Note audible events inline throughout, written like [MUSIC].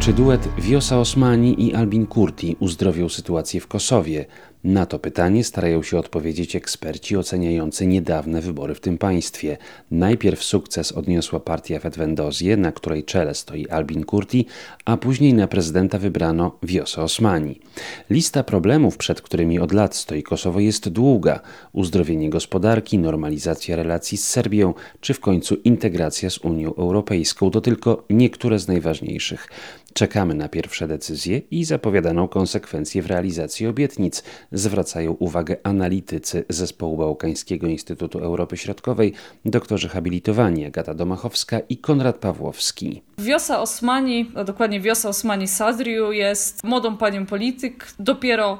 Czy duet Wiosa Osmani i Albin Kurti uzdrowił sytuację w Kosowie? Na to pytanie starają się odpowiedzieć eksperci oceniający niedawne wybory w tym państwie. Najpierw sukces odniosła partia Fetwendozje, na której czele stoi Albin Kurti, a później na prezydenta wybrano Wiosa Osmani. Lista problemów, przed którymi od lat stoi Kosowo jest długa. Uzdrowienie gospodarki, normalizacja relacji z Serbią, czy w końcu integracja z Unią Europejską to tylko niektóre z najważniejszych. Czekamy na pierwsze decyzje i zapowiadaną konsekwencje w realizacji obietnic, zwracają uwagę analitycy Zespołu Bałkańskiego Instytutu Europy Środkowej, doktorzy habilitowani Agata Domachowska i Konrad Pawłowski. Wiosa Osmani, a dokładnie Wiosa Osmani Sadriu jest młodą panią polityk, dopiero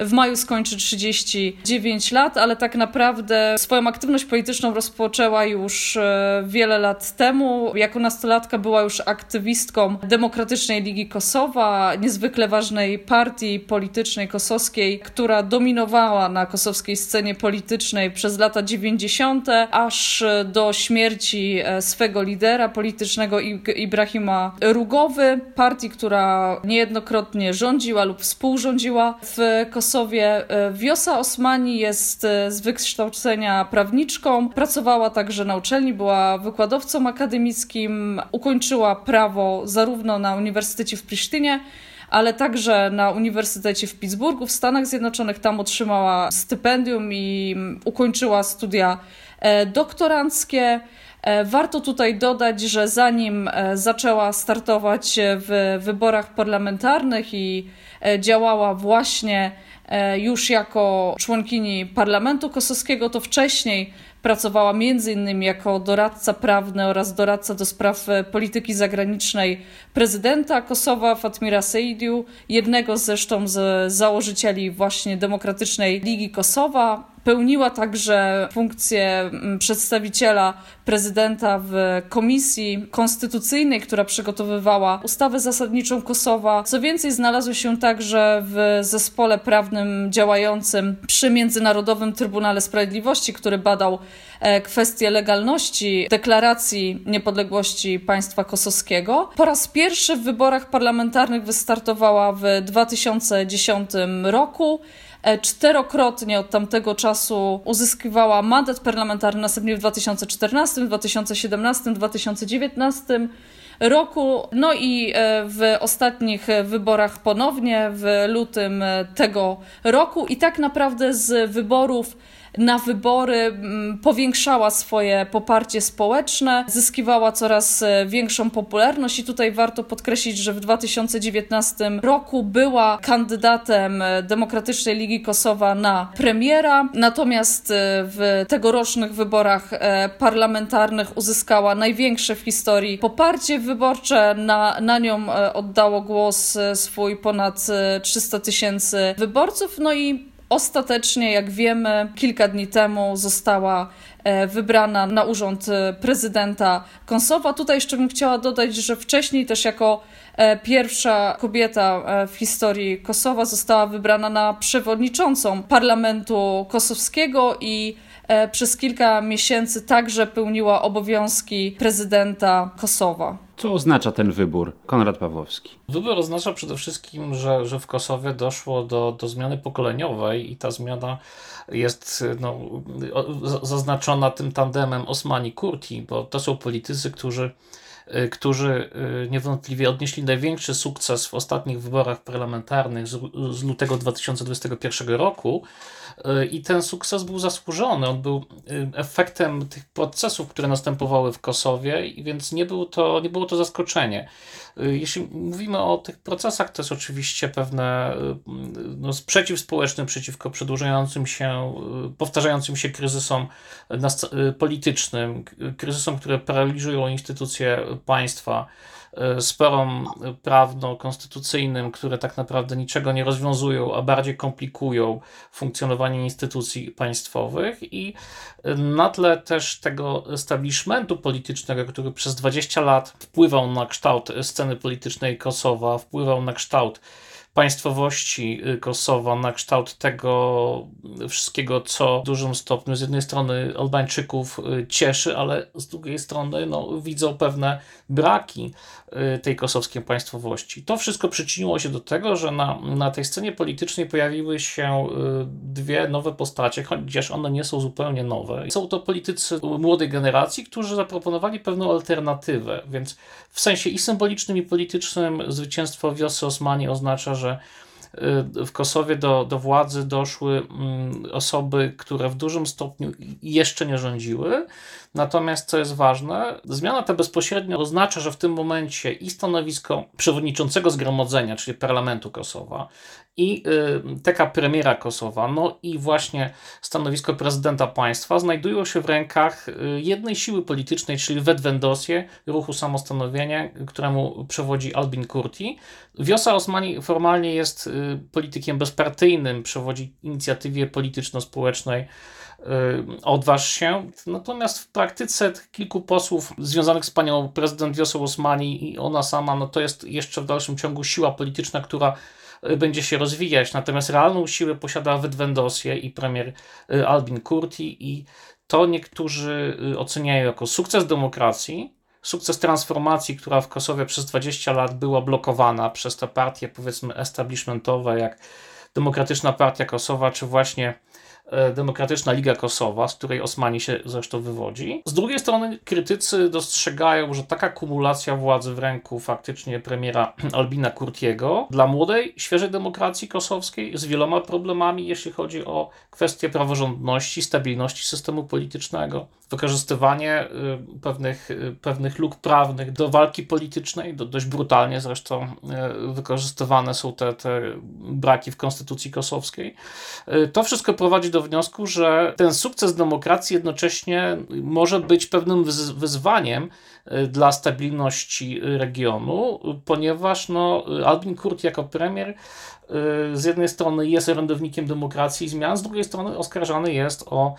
w maju skończy 39 lat, ale tak naprawdę swoją aktywność polityczną rozpoczęła już e, wiele lat temu. Jako nastolatka była już aktywistką Demokratycznej Ligi Kosowa, niezwykle ważnej partii politycznej kosowskiej, która dominowała na kosowskiej scenie politycznej przez lata 90., aż do śmierci e, swego lidera politycznego Ibrahima Rugowy, partii, która niejednokrotnie rządziła lub współrządziła w Kosowie E, Wiosa Osmani jest e, z wykształcenia prawniczką, pracowała także na uczelni, była wykładowcą akademickim, ukończyła prawo zarówno na Uniwersytecie w Prisztynie, ale także na Uniwersytecie w Pittsburghu w Stanach Zjednoczonych. Tam otrzymała stypendium i ukończyła studia e, doktoranckie. Warto tutaj dodać, że zanim zaczęła startować w wyborach parlamentarnych i działała właśnie już jako członkini Parlamentu Kosowskiego, to wcześniej pracowała innymi jako doradca prawny oraz doradca do spraw e, polityki zagranicznej prezydenta Kosowa Fatmira Seidiu, jednego zresztą z założycieli właśnie Demokratycznej Ligi Kosowa. Pełniła także funkcję przedstawiciela prezydenta w komisji konstytucyjnej, która przygotowywała ustawę zasadniczą Kosowa. Co więcej, znalazł się także w zespole prawnym działającym przy Międzynarodowym Trybunale Sprawiedliwości, który badał e, kwestie legalności deklaracji niepodległości państwa kosowskiego. Po raz pierwszy w wyborach parlamentarnych wystartowała w 2010 roku. E, czterokrotnie od tamtego czasu uzyskiwała mandat parlamentarny, następnie w 2014, 2017, 2019 roku. No i e, w ostatnich wyborach ponownie w lutym tego roku. I tak naprawdę z wyborów na wybory powiększała swoje poparcie społeczne, zyskiwała coraz e, większą popularność i tutaj warto podkreślić, że w 2019 roku była kandydatem e, Demokratycznej Ligi Kosowa na premiera, natomiast e, w tegorocznych wyborach parlamentarnych uzyskała największe w historii poparcie wyborcze. Na, na nią oddało głos swój ponad 300 tysięcy wyborców. No i Ostatecznie, jak wiemy, kilka dni temu została e, wybrana na urząd e, prezydenta Kosowa. Tutaj jeszcze bym chciała dodać, że wcześniej też jako e, pierwsza kobieta w historii Kosowa została wybrana na przewodniczącą parlamentu kosowskiego i przez kilka miesięcy także pełniła obowiązki prezydenta Kosowa. Co oznacza ten wybór? Konrad Pawłowski. Wybór oznacza przede wszystkim, że, że w Kosowie doszło do, do zmiany pokoleniowej i ta zmiana jest no, zaznaczona tym tandemem Osmani-Kurti, bo to są politycy, którzy którzy niewątpliwie odnieśli największy sukces w ostatnich wyborach parlamentarnych z, z lutego 2021 roku. I ten sukces był zasłużony. On był y, efektem tych procesów, które następowały w Kosowie, więc nie, był to, nie było to zaskoczenie. Y, jeśli mówimy o tych procesach, to jest oczywiście pewne no, sprzeciw społeczny przeciwko przedłużającym się, powtarzającym się kryzysom politycznym, kryzysom, które paraliżują instytucje państwa E, sporom prawno-konstytucyjnym, które tak naprawdę niczego nie rozwiązują, a bardziej komplikują funkcjonowanie instytucji państwowych. I na tle też tego establishmentu politycznego, który przez 20 lat wpływał na kształt sceny politycznej Kosowa, wpływał na kształt państwowości Kosowa na kształt tego wszystkiego, co w dużym stopniu z jednej strony Albańczyków cieszy, ale z drugiej strony no, widzą pewne braki tej kosowskiej państwowości. To wszystko przyczyniło się do tego, że na, na tej scenie politycznej pojawiły się dwie nowe postacie, chociaż one nie są zupełnie nowe. Są to politycy młodej generacji, którzy zaproponowali pewną alternatywę, więc w sensie i symbolicznym, i politycznym zwycięstwo wiosy Osmani oznacza, że y, w Kosowie do, do władzy doszły mm, osoby, które w dużym stopniu jeszcze nie rządziły. Natomiast, co jest ważne, zmiana ta bezpośrednio oznacza, że w tym momencie i stanowisko przewodniczącego zgromadzenia, czyli parlamentu Kosowa, i y, taka premiera Kosowa, no i właśnie stanowisko prezydenta państwa znajdują się w rękach y, jednej siły politycznej, czyli Wedwendosie, ruchu samostanowienia, któremu przewodzi Albin Kurti. Wiosa Osmani formalnie jest y, politykiem bezpartyjnym, przewodzi inicjatywie polityczno-społecznej odważ się. Natomiast w praktyce kilku posłów związanych z panią prezydent Wiosą Osmani i ona sama, no to jest jeszcze w dalszym ciągu siła polityczna, która Y, będzie się rozwijać. Natomiast realną siłę posiada Wydwendosie i premier y, Albin Kurti i to niektórzy y, oceniają jako sukces demokracji, sukces transformacji, która w Kosowie przez 20 lat była blokowana przez te partie, powiedzmy, establishmentowe, jak Demokratyczna Partia Kosowa, czy właśnie Demokratyczna Liga Kosowa, z której Osmani się zresztą wywodzi. Z drugiej strony krytycy dostrzegają, że taka kumulacja władzy w ręku faktycznie premiera [CLEARS THROAT] Albina Kurtiego dla młodej, świeżej demokracji kosowskiej z wieloma problemami, jeśli chodzi o kwestie praworządności, stabilności systemu politycznego, wykorzystywanie y, pewnych, y, pewnych luk prawnych do walki politycznej, do, dość brutalnie zresztą wykorzystywane są te, te braki w konstytucji kosowskiej. To wszystko prowadzi do wniosku, że ten sukces demokracji jednocześnie może być pewnym wyzwaniem dla stabilności regionu, ponieważ no, Albin Kurt jako premier z jednej strony jest orędownikiem demokracji i zmian, z drugiej strony oskarżany jest o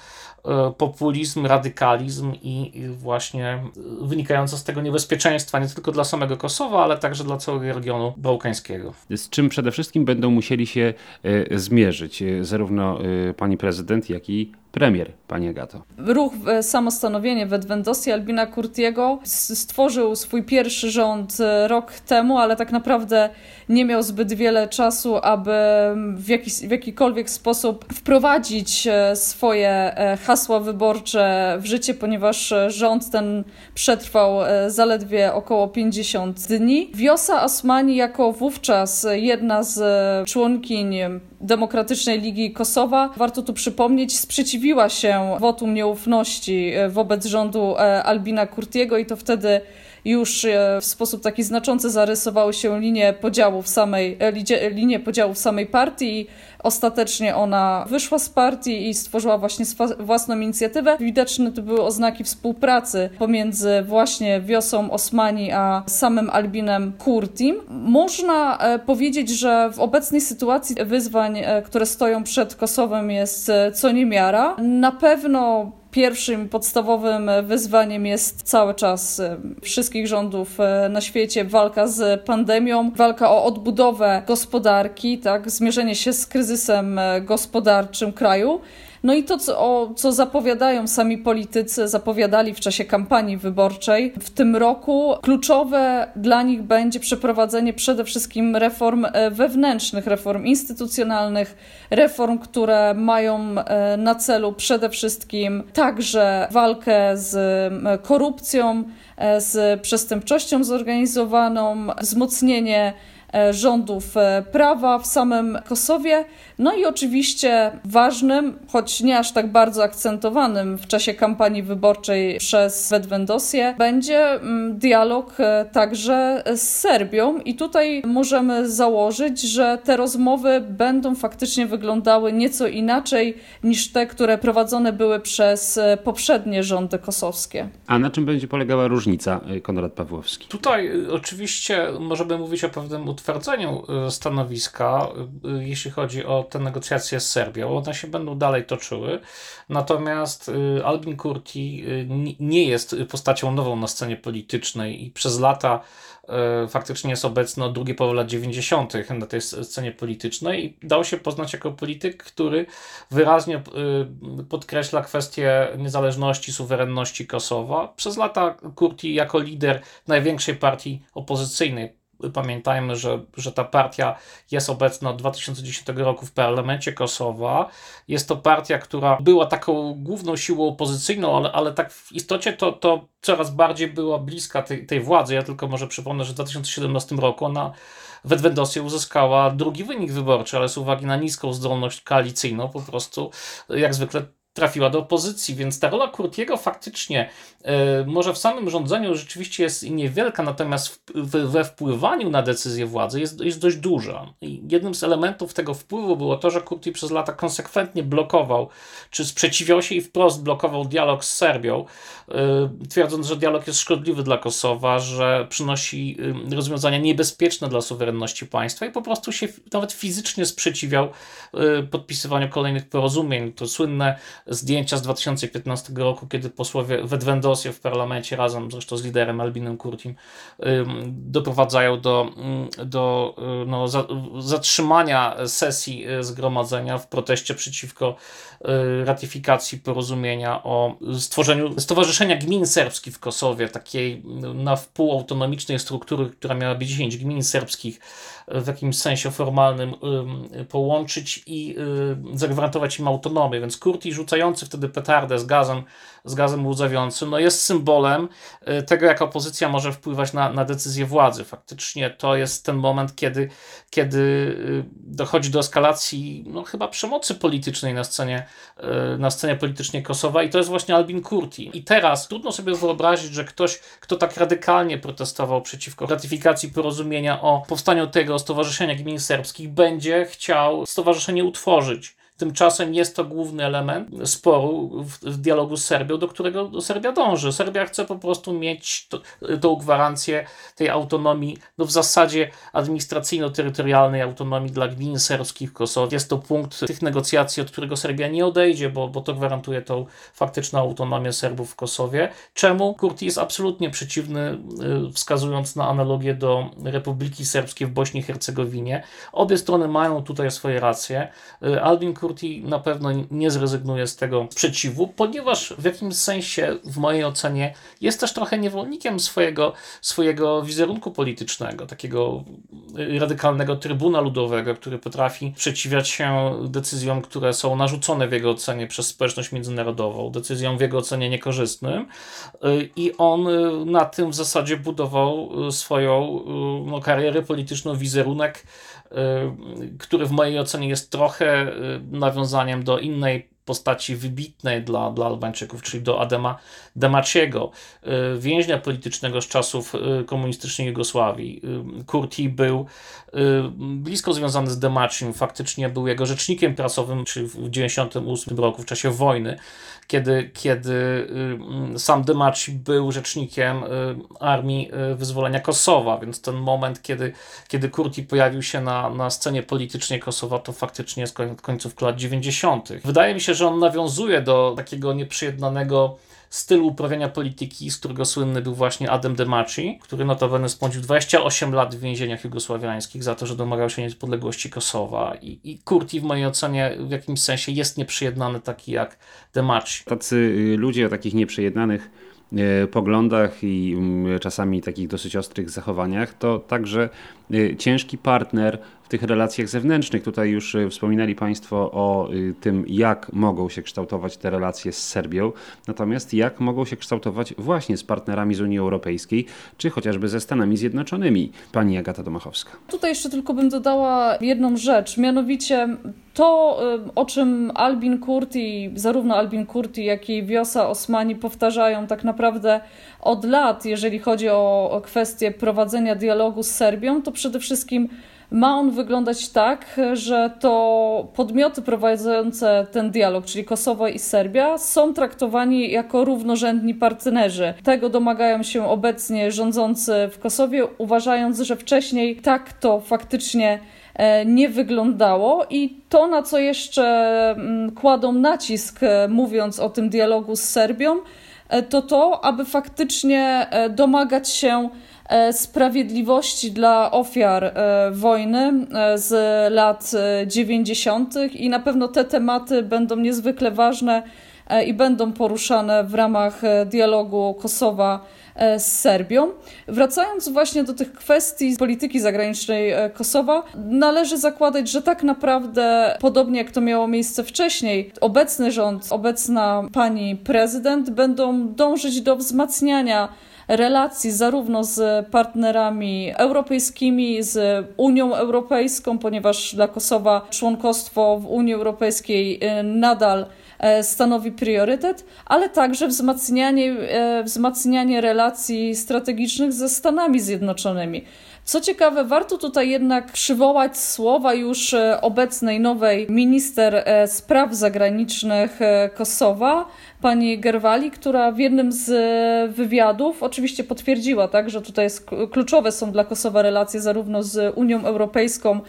e, populizm, radykalizm i właśnie wynikające z tego niebezpieczeństwa nie tylko dla samego Kosowa, ale także dla całego regionu bałkańskiego. Z czym przede wszystkim będą musieli się zmierzyć zarówno pani prezydent, jak i premier, panie Gato. Ruch Samostanowienie Wedwendosji Albina Kurtiego stworzył swój pierwszy rząd rok temu, ale tak naprawdę nie miał zbyt wiele czasu, aby w, jakiś, w jakikolwiek sposób wprowadzić e, swoje e, hasła wyborcze w życie, ponieważ e, rząd ten przetrwał zaledwie około 50 dni. Wiosa Osmani jako wówczas jedna z członkiń Demokratycznej Ligi Kosowa, warto tu przypomnieć, sprzeciwiła się wotum nieufności wobec rządu Albina Kurtiego i to wtedy już e, w sposób taki znaczący zarysowały się linie podziału w samej, e, linie podziału w samej partii ostatecznie ona wyszła z partii i stworzyła właśnie własną inicjatywę. Widoczne tu były oznaki współpracy pomiędzy właśnie Wiosą Osmani a samym Albinem Kurtim. Można e, powiedzieć, że w obecnej sytuacji wyzwań, które stoją przed Kosowem jest co niemiara. Na pewno Pierwszym podstawowym wyzwaniem jest cały czas e, wszystkich rządów e, na świecie walka z pandemią, walka o odbudowę gospodarki, tak, zmierzenie się z kryzysem e, gospodarczym kraju. No i to, co, co zapowiadają sami politycy, zapowiadali w czasie kampanii wyborczej w tym roku, kluczowe dla nich będzie przeprowadzenie przede wszystkim reform e, wewnętrznych, reform instytucjonalnych, reform, które mają e, na celu przede wszystkim także walkę z korupcją, e, z przestępczością zorganizowaną, wzmocnienie rządów e, prawa w samym Kosowie. No i oczywiście ważnym, choć nie aż tak bardzo akcentowanym w czasie kampanii wyborczej przez Wedwendosję, będzie mm, dialog e, także z Serbią. I tutaj możemy założyć, że te rozmowy będą faktycznie wyglądały nieco inaczej niż te, które prowadzone były przez poprzednie rządy kosowskie. A na czym będzie polegała różnica, Konrad Pawłowski? Tutaj oczywiście możemy mówić o pewnym utwardzeniu stanowiska, jeśli chodzi o te negocjacje z Serbią. One się będą dalej toczyły. Natomiast Albin Kurti nie jest postacią nową na scenie politycznej i przez lata E, faktycznie jest obecny od drugiej połowy lat 90. na tej scenie politycznej i dał się poznać jako polityk, który wyraźnie e, podkreśla kwestię niezależności, suwerenności Kosowa. Przez lata Kurti jako lider największej partii opozycyjnej Pamiętajmy, że, że ta partia jest obecna od 2010 roku w parlamencie Kosowa. Jest to partia, która była taką główną siłą opozycyjną, ale, ale tak w istocie to, to coraz bardziej była bliska tej, tej władzy. Ja tylko może przypomnę, że w 2017 roku ona w Edwendosie uzyskała drugi wynik wyborczy, ale z uwagi na niską zdolność koalicyjną po prostu jak zwykle trafiła do opozycji, więc ta rola Kurtiego faktycznie e, może w samym rządzeniu rzeczywiście jest niewielka, natomiast we wpływaniu na decyzje władzy jest, jest dość duża. Jednym z elementów tego wpływu było to, że Kurti przez lata konsekwentnie blokował, czy sprzeciwiał się i wprost blokował dialog z Serbią, e, twierdząc, że dialog jest szkodliwy dla Kosowa, że przynosi e, rozwiązania niebezpieczne dla suwerenności państwa i po prostu się nawet fizycznie sprzeciwiał podpisywaniu kolejnych porozumień. To słynne zdjęcia z 2015 roku, kiedy posłowie w Edwendosie w parlamencie razem zresztą z liderem Albinem Kurtim doprowadzają do, do no, zatrzymania sesji y, zgromadzenia w proteście przeciwko y, ratyfikacji porozumienia o stworzeniu Stowarzyszenia Gmin Serbskich w Kosowie, takiej na wpół autonomicznej struktury, która miała być 10 gmin serbskich w jakimś sensie formalnym połączyć i y, zagwarantować im autonomię. Więc Kurti rzucający wtedy petardę z gazem, z gazem łzawiącym, no jest symbolem y, tego, jak opozycja może wpływać na, na decyzje władzy. Faktycznie to jest ten moment, kiedy, kiedy y, dochodzi do eskalacji no, chyba przemocy politycznej na scenie, na scenie politycznej Kosowa i to jest właśnie Albin Kurti. I teraz trudno sobie wyobrazić, że ktoś, kto tak radykalnie protestował przeciwko ratyfikacji porozumienia o powstaniu tego Stowarzyszenia Gmin Serbskich będzie chciał stowarzyszenie utworzyć. Tymczasem jest to główny element sporu w, w dialogu z Serbią, do którego Serbia dąży. Serbia chce po prostu mieć tą gwarancję tej autonomii, no w zasadzie administracyjno-terytorialnej autonomii dla gmin serbskich w Kosowie. Jest to punkt tych negocjacji, od którego Serbia nie odejdzie, bo, bo to gwarantuje tą faktyczną autonomię Serbów w Kosowie. Czemu? Kurti jest absolutnie przeciwny, y, wskazując na analogię do Republiki Serbskiej w Bośni i Hercegowinie. Obie strony mają tutaj swoje racje. Y, Albin Kurti Kurti na pewno nie zrezygnuje z tego sprzeciwu, ponieważ w jakimś sensie, w mojej ocenie, jest też trochę niewolnikiem swojego, swojego wizerunku politycznego, takiego radykalnego trybuna ludowego, który potrafi przeciwiać się decyzjom, które są narzucone w jego ocenie przez społeczność międzynarodową, decyzjom w jego ocenie niekorzystnym. I on na tym w zasadzie budował swoją no, karierę polityczną, wizerunek Y, który w mojej ocenie jest trochę y, nawiązaniem do innej postaci wybitnej dla, dla Albańczyków, czyli do Adema Demaciego, y, więźnia politycznego z czasów komunistycznej Jugosławii. Kurti był blisko związany z Demacim, faktycznie był jego rzecznikiem prasowym, czy w 1998 roku, w czasie wojny kiedy, kiedy y, sam Dymaci był rzecznikiem y, Armii y, Wyzwolenia Kosowa, więc ten moment, kiedy, kiedy Kurti pojawił się na, na scenie politycznej Kosowa, to faktycznie jest końcówka lat 90. Wydaje mi się, że on nawiązuje do takiego nieprzyjednanego stylu uprawiania polityki, z którego słynny był właśnie Adem Demaci, który notabene spędził 28 lat w więzieniach jugosławiańskich za to, że domagał się niepodległości Kosowa. I, i Kurti w mojej ocenie w jakimś sensie jest nieprzyjednany taki jak Demaci. Tacy y, ludzie o takich nieprzyjednanych y, poglądach i mm, czasami takich dosyć ostrych zachowaniach, to także ciężki partner tych relacjach zewnętrznych. Tutaj już y, wspominali Państwo o y, tym, jak mogą się kształtować te relacje z Serbią, natomiast jak mogą się kształtować właśnie z partnerami z Unii Europejskiej, czy chociażby ze Stanami Zjednoczonymi. Pani Agata Domachowska. Tutaj jeszcze tylko bym dodała jedną rzecz, mianowicie to, y, o czym Albin Kurti, zarówno Albin Kurti, jak i Wiosa Osmani powtarzają tak naprawdę od lat, jeżeli chodzi o kwestię prowadzenia dialogu z Serbią, to przede wszystkim ma on wyglądać tak, że to podmioty prowadzące ten dialog, czyli Kosowo i Serbia, są traktowani jako równorzędni partnerzy. Tego domagają się obecnie rządzący w Kosowie, uważając, że wcześniej tak to faktycznie e, nie wyglądało i to, na co jeszcze mm, kładą nacisk, e, mówiąc o tym dialogu z Serbią, e, to to, aby faktycznie domagać się sprawiedliwości dla ofiar e, wojny e, z lat 90. i na pewno te tematy będą niezwykle ważne i będą poruszane w ramach dialogu Kosowa z Serbią. Wracając właśnie do tych kwestii polityki zagranicznej Kosowa, należy zakładać, że tak naprawdę, podobnie jak to miało miejsce wcześniej, obecny rząd, obecna pani prezydent będą dążyć do wzmacniania relacji zarówno z partnerami europejskimi, z Unią Europejską, ponieważ dla Kosowa członkostwo w Unii Europejskiej y, nadal stanowi priorytet, ale także wzmacnianie, e, wzmacnianie relacji strategicznych ze Stanami Zjednoczonymi. Co ciekawe, warto tutaj jednak przywołać słowa już e, obecnej nowej minister spraw zagranicznych Kosowa, pani Gerwali, która w jednym z e, wywiadów oczywiście potwierdziła, tak, że tutaj jest, kluczowe są dla Kosowa relacje zarówno z Unią Europejską,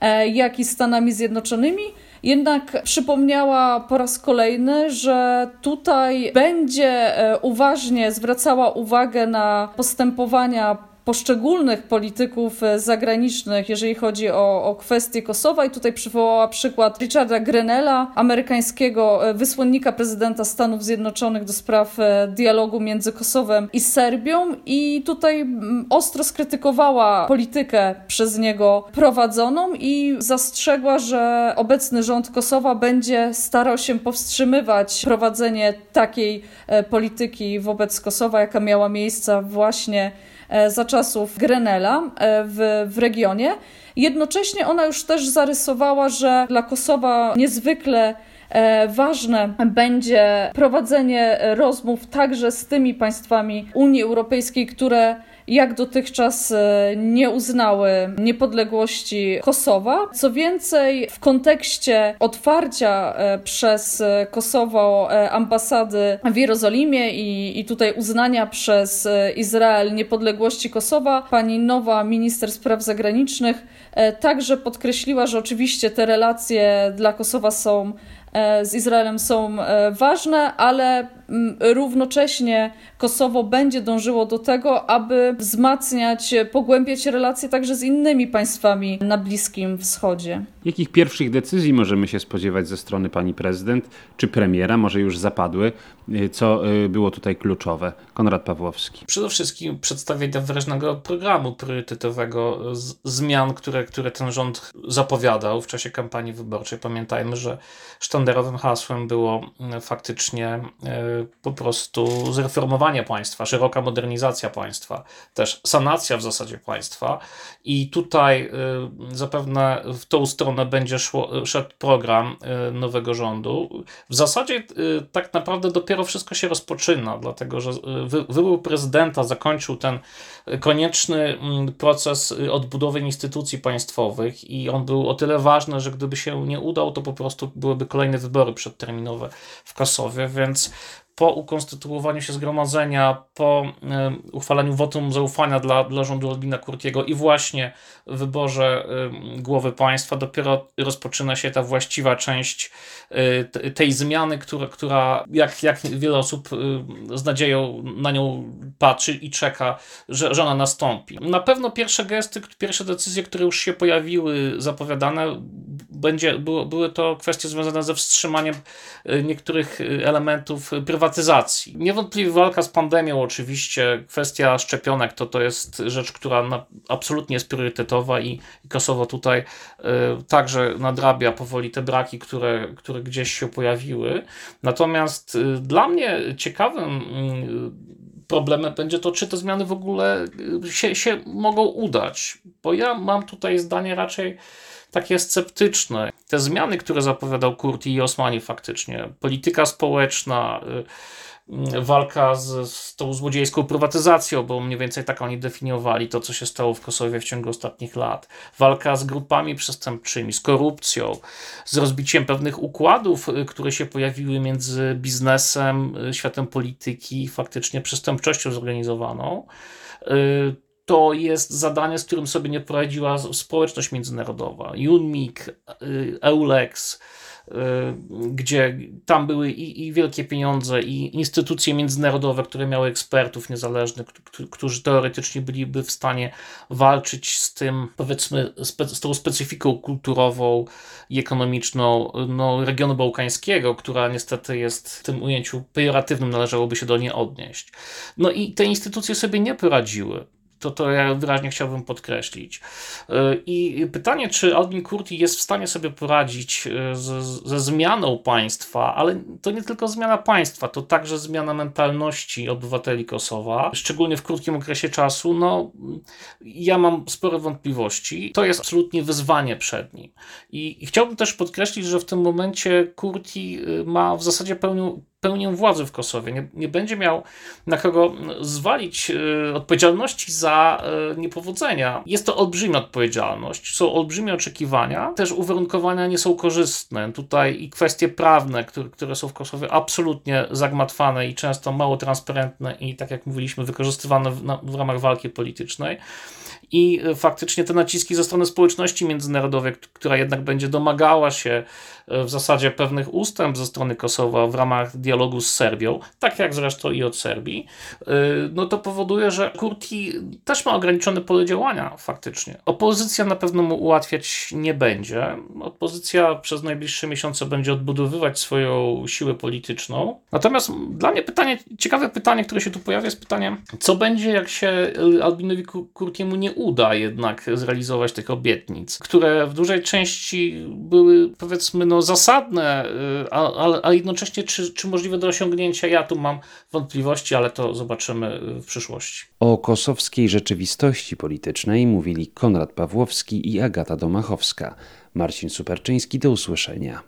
e, jak i Stanami Zjednoczonymi. Jednak przypomniała po raz kolejny, że tutaj będzie e, uważnie zwracała uwagę na postępowania poszczególnych polityków e, zagranicznych, jeżeli chodzi o, o kwestię Kosowa. I tutaj przywołała przykład Richarda Grenella, amerykańskiego e, wysłannika prezydenta Stanów Zjednoczonych do spraw e, dialogu między Kosowem i Serbią. I tutaj ostro skrytykowała politykę przez niego prowadzoną i zastrzegła, że obecny rząd Kosowa będzie starał się powstrzymywać prowadzenie takiej polityki wobec Kosowa, jaka miała miejsce właśnie za czasów Grenela e, w, w regionie. Jednocześnie ona już też zarysowała, że dla Kosowa niezwykle e, ważne będzie prowadzenie rozmów także z tymi państwami Unii Europejskiej, które jak dotychczas e, nie uznały niepodległości Kosowa. Co więcej, w kontekście otwarcia e, przez Kosowo e, ambasady w Jerozolimie i, i tutaj uznania przez Izrael niepodległości Kosowa, pani nowa minister spraw zagranicznych także podkreśliła, że oczywiście te relacje dla Kosowa są z Izraelem są ważne, ale równocześnie Kosowo będzie dążyło do tego, aby wzmacniać, pogłębiać relacje także z innymi państwami na Bliskim Wschodzie. Jakich pierwszych decyzji możemy się spodziewać ze strony pani prezydent czy premiera? Może już zapadły? Y, co y, było tutaj kluczowe? Konrad Pawłowski. Przede wszystkim przedstawienia wyraźnego programu priorytetowego zmian, które, które ten rząd zapowiadał w czasie kampanii wyborczej. Pamiętajmy, że sztandarowym hasłem było mm, faktycznie y, po prostu zreformowanie państwa, szeroka modernizacja państwa, też sanacja w zasadzie państwa i tutaj zapewne w tą stronę będzie szło, szedł program nowego rządu. W zasadzie tak naprawdę dopiero wszystko się rozpoczyna, dlatego że wybór prezydenta zakończył ten konieczny mm, proces odbudowy instytucji państwowych i on był o tyle ważny, że gdyby się nie udał, to po prostu byłyby kolejne wybory przedterminowe w Kosowie, więc po ukonstytuowaniu się zgromadzenia, po y, uchwaleniu wotum zaufania dla, dla rządu Albina Kurtiego i właśnie wyborze y, głowy państwa, dopiero rozpoczyna się ta właściwa część y, tej zmiany, która, która jak, jak wiele osób z nadzieją na nią patrzy i czeka, że, że ona nastąpi. Na pewno pierwsze gesty, pierwsze decyzje, które już się pojawiły, zapowiadane, będzie, było, były to kwestie związane ze wstrzymaniem niektórych elementów prywatyzacji. Niewątpliwie walka z pandemią, oczywiście, kwestia szczepionek to, to jest rzecz, która na, absolutnie jest priorytetowa i, i Kosowo tutaj y, także nadrabia powoli te braki, które, które gdzieś się pojawiły. Natomiast y, dla mnie ciekawym y, problemem będzie to, czy te zmiany w ogóle się, się mogą udać. Bo ja mam tutaj zdanie raczej takie sceptyczne. Te zmiany, które zapowiadał Kurti i Osmani faktycznie, polityka społeczna, y, walka z, z tą złodziejską prywatyzacją, bo mniej więcej tak oni definiowali to, co się stało w Kosowie w ciągu ostatnich lat. Walka z grupami przestępczymi, z korupcją, z rozbiciem pewnych układów, y, które się pojawiły między biznesem, y, światem polityki, faktycznie przestępczością zorganizowaną y, to jest zadanie, z którym sobie nie poradziła społeczność międzynarodowa. UNMIK, EULEX, Y, gdzie tam były i, i, wielkie pieniądze, i instytucje międzynarodowe, które miały ekspertów niezależnych, którzy teoretycznie byliby w stanie walczyć z tym, powiedzmy, z tą specyfiką kulturową i ekonomiczną no, regionu bałkańskiego, która niestety jest w tym ujęciu pejoratywnym, należałoby się do niej odnieść. No i te instytucje sobie nie poradziły. To, to ja wyraźnie chciałbym podkreślić. E, I pytanie, czy Albin Kurti jest w stanie sobie poradzić e, ze, ze zmianą państwa, ale to nie tylko zmiana państwa, to także zmiana mentalności obywateli Kosowa, szczególnie w krótkim okresie czasu. No, ja mam spore wątpliwości. To jest absolutnie wyzwanie przed nim. I, i chciałbym też podkreślić, że w tym momencie Kurti e, ma w zasadzie pełnię, pełnię władzy w Kosowie. Nie, nie będzie miał na kogo zwalić y, odpowiedzialności za y, niepowodzenia. Jest to olbrzymia odpowiedzialność, są olbrzymie oczekiwania, też uwarunkowania nie są korzystne. Tutaj i kwestie prawne, które, które są w Kosowie absolutnie zagmatwane i często mało transparentne i tak jak mówiliśmy, wykorzystywane w, na, w ramach walki politycznej i faktycznie te naciski ze strony społeczności międzynarodowej, która jednak będzie domagała się e, w zasadzie pewnych ustęp ze strony Kosowa w ramach dialogu z Serbią, tak jak zresztą i od Serbii, e, no to powoduje, że Kurti też ma ograniczone pole działania faktycznie. Opozycja na pewno mu ułatwiać nie będzie. Opozycja przez najbliższe miesiące będzie odbudowywać swoją siłę polityczną. Natomiast dla mnie pytanie, ciekawe pytanie, które się tu pojawia, jest pytanie, co będzie, jak się Albinowi Kurtiemu nie uda jednak zrealizować tych obietnic, które w dużej części były powiedzmy no, zasadne, y, a, a, a jednocześnie czy, czy możliwe do osiągnięcia, ja tu mam wątpliwości, ale to zobaczymy w przyszłości. O kosowskiej rzeczywistości politycznej mówili Konrad Pawłowski i Agata Domachowska. Marcin Superczyński, do usłyszenia.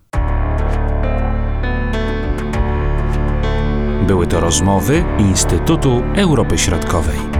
Były to rozmowy Instytutu Europy Środkowej.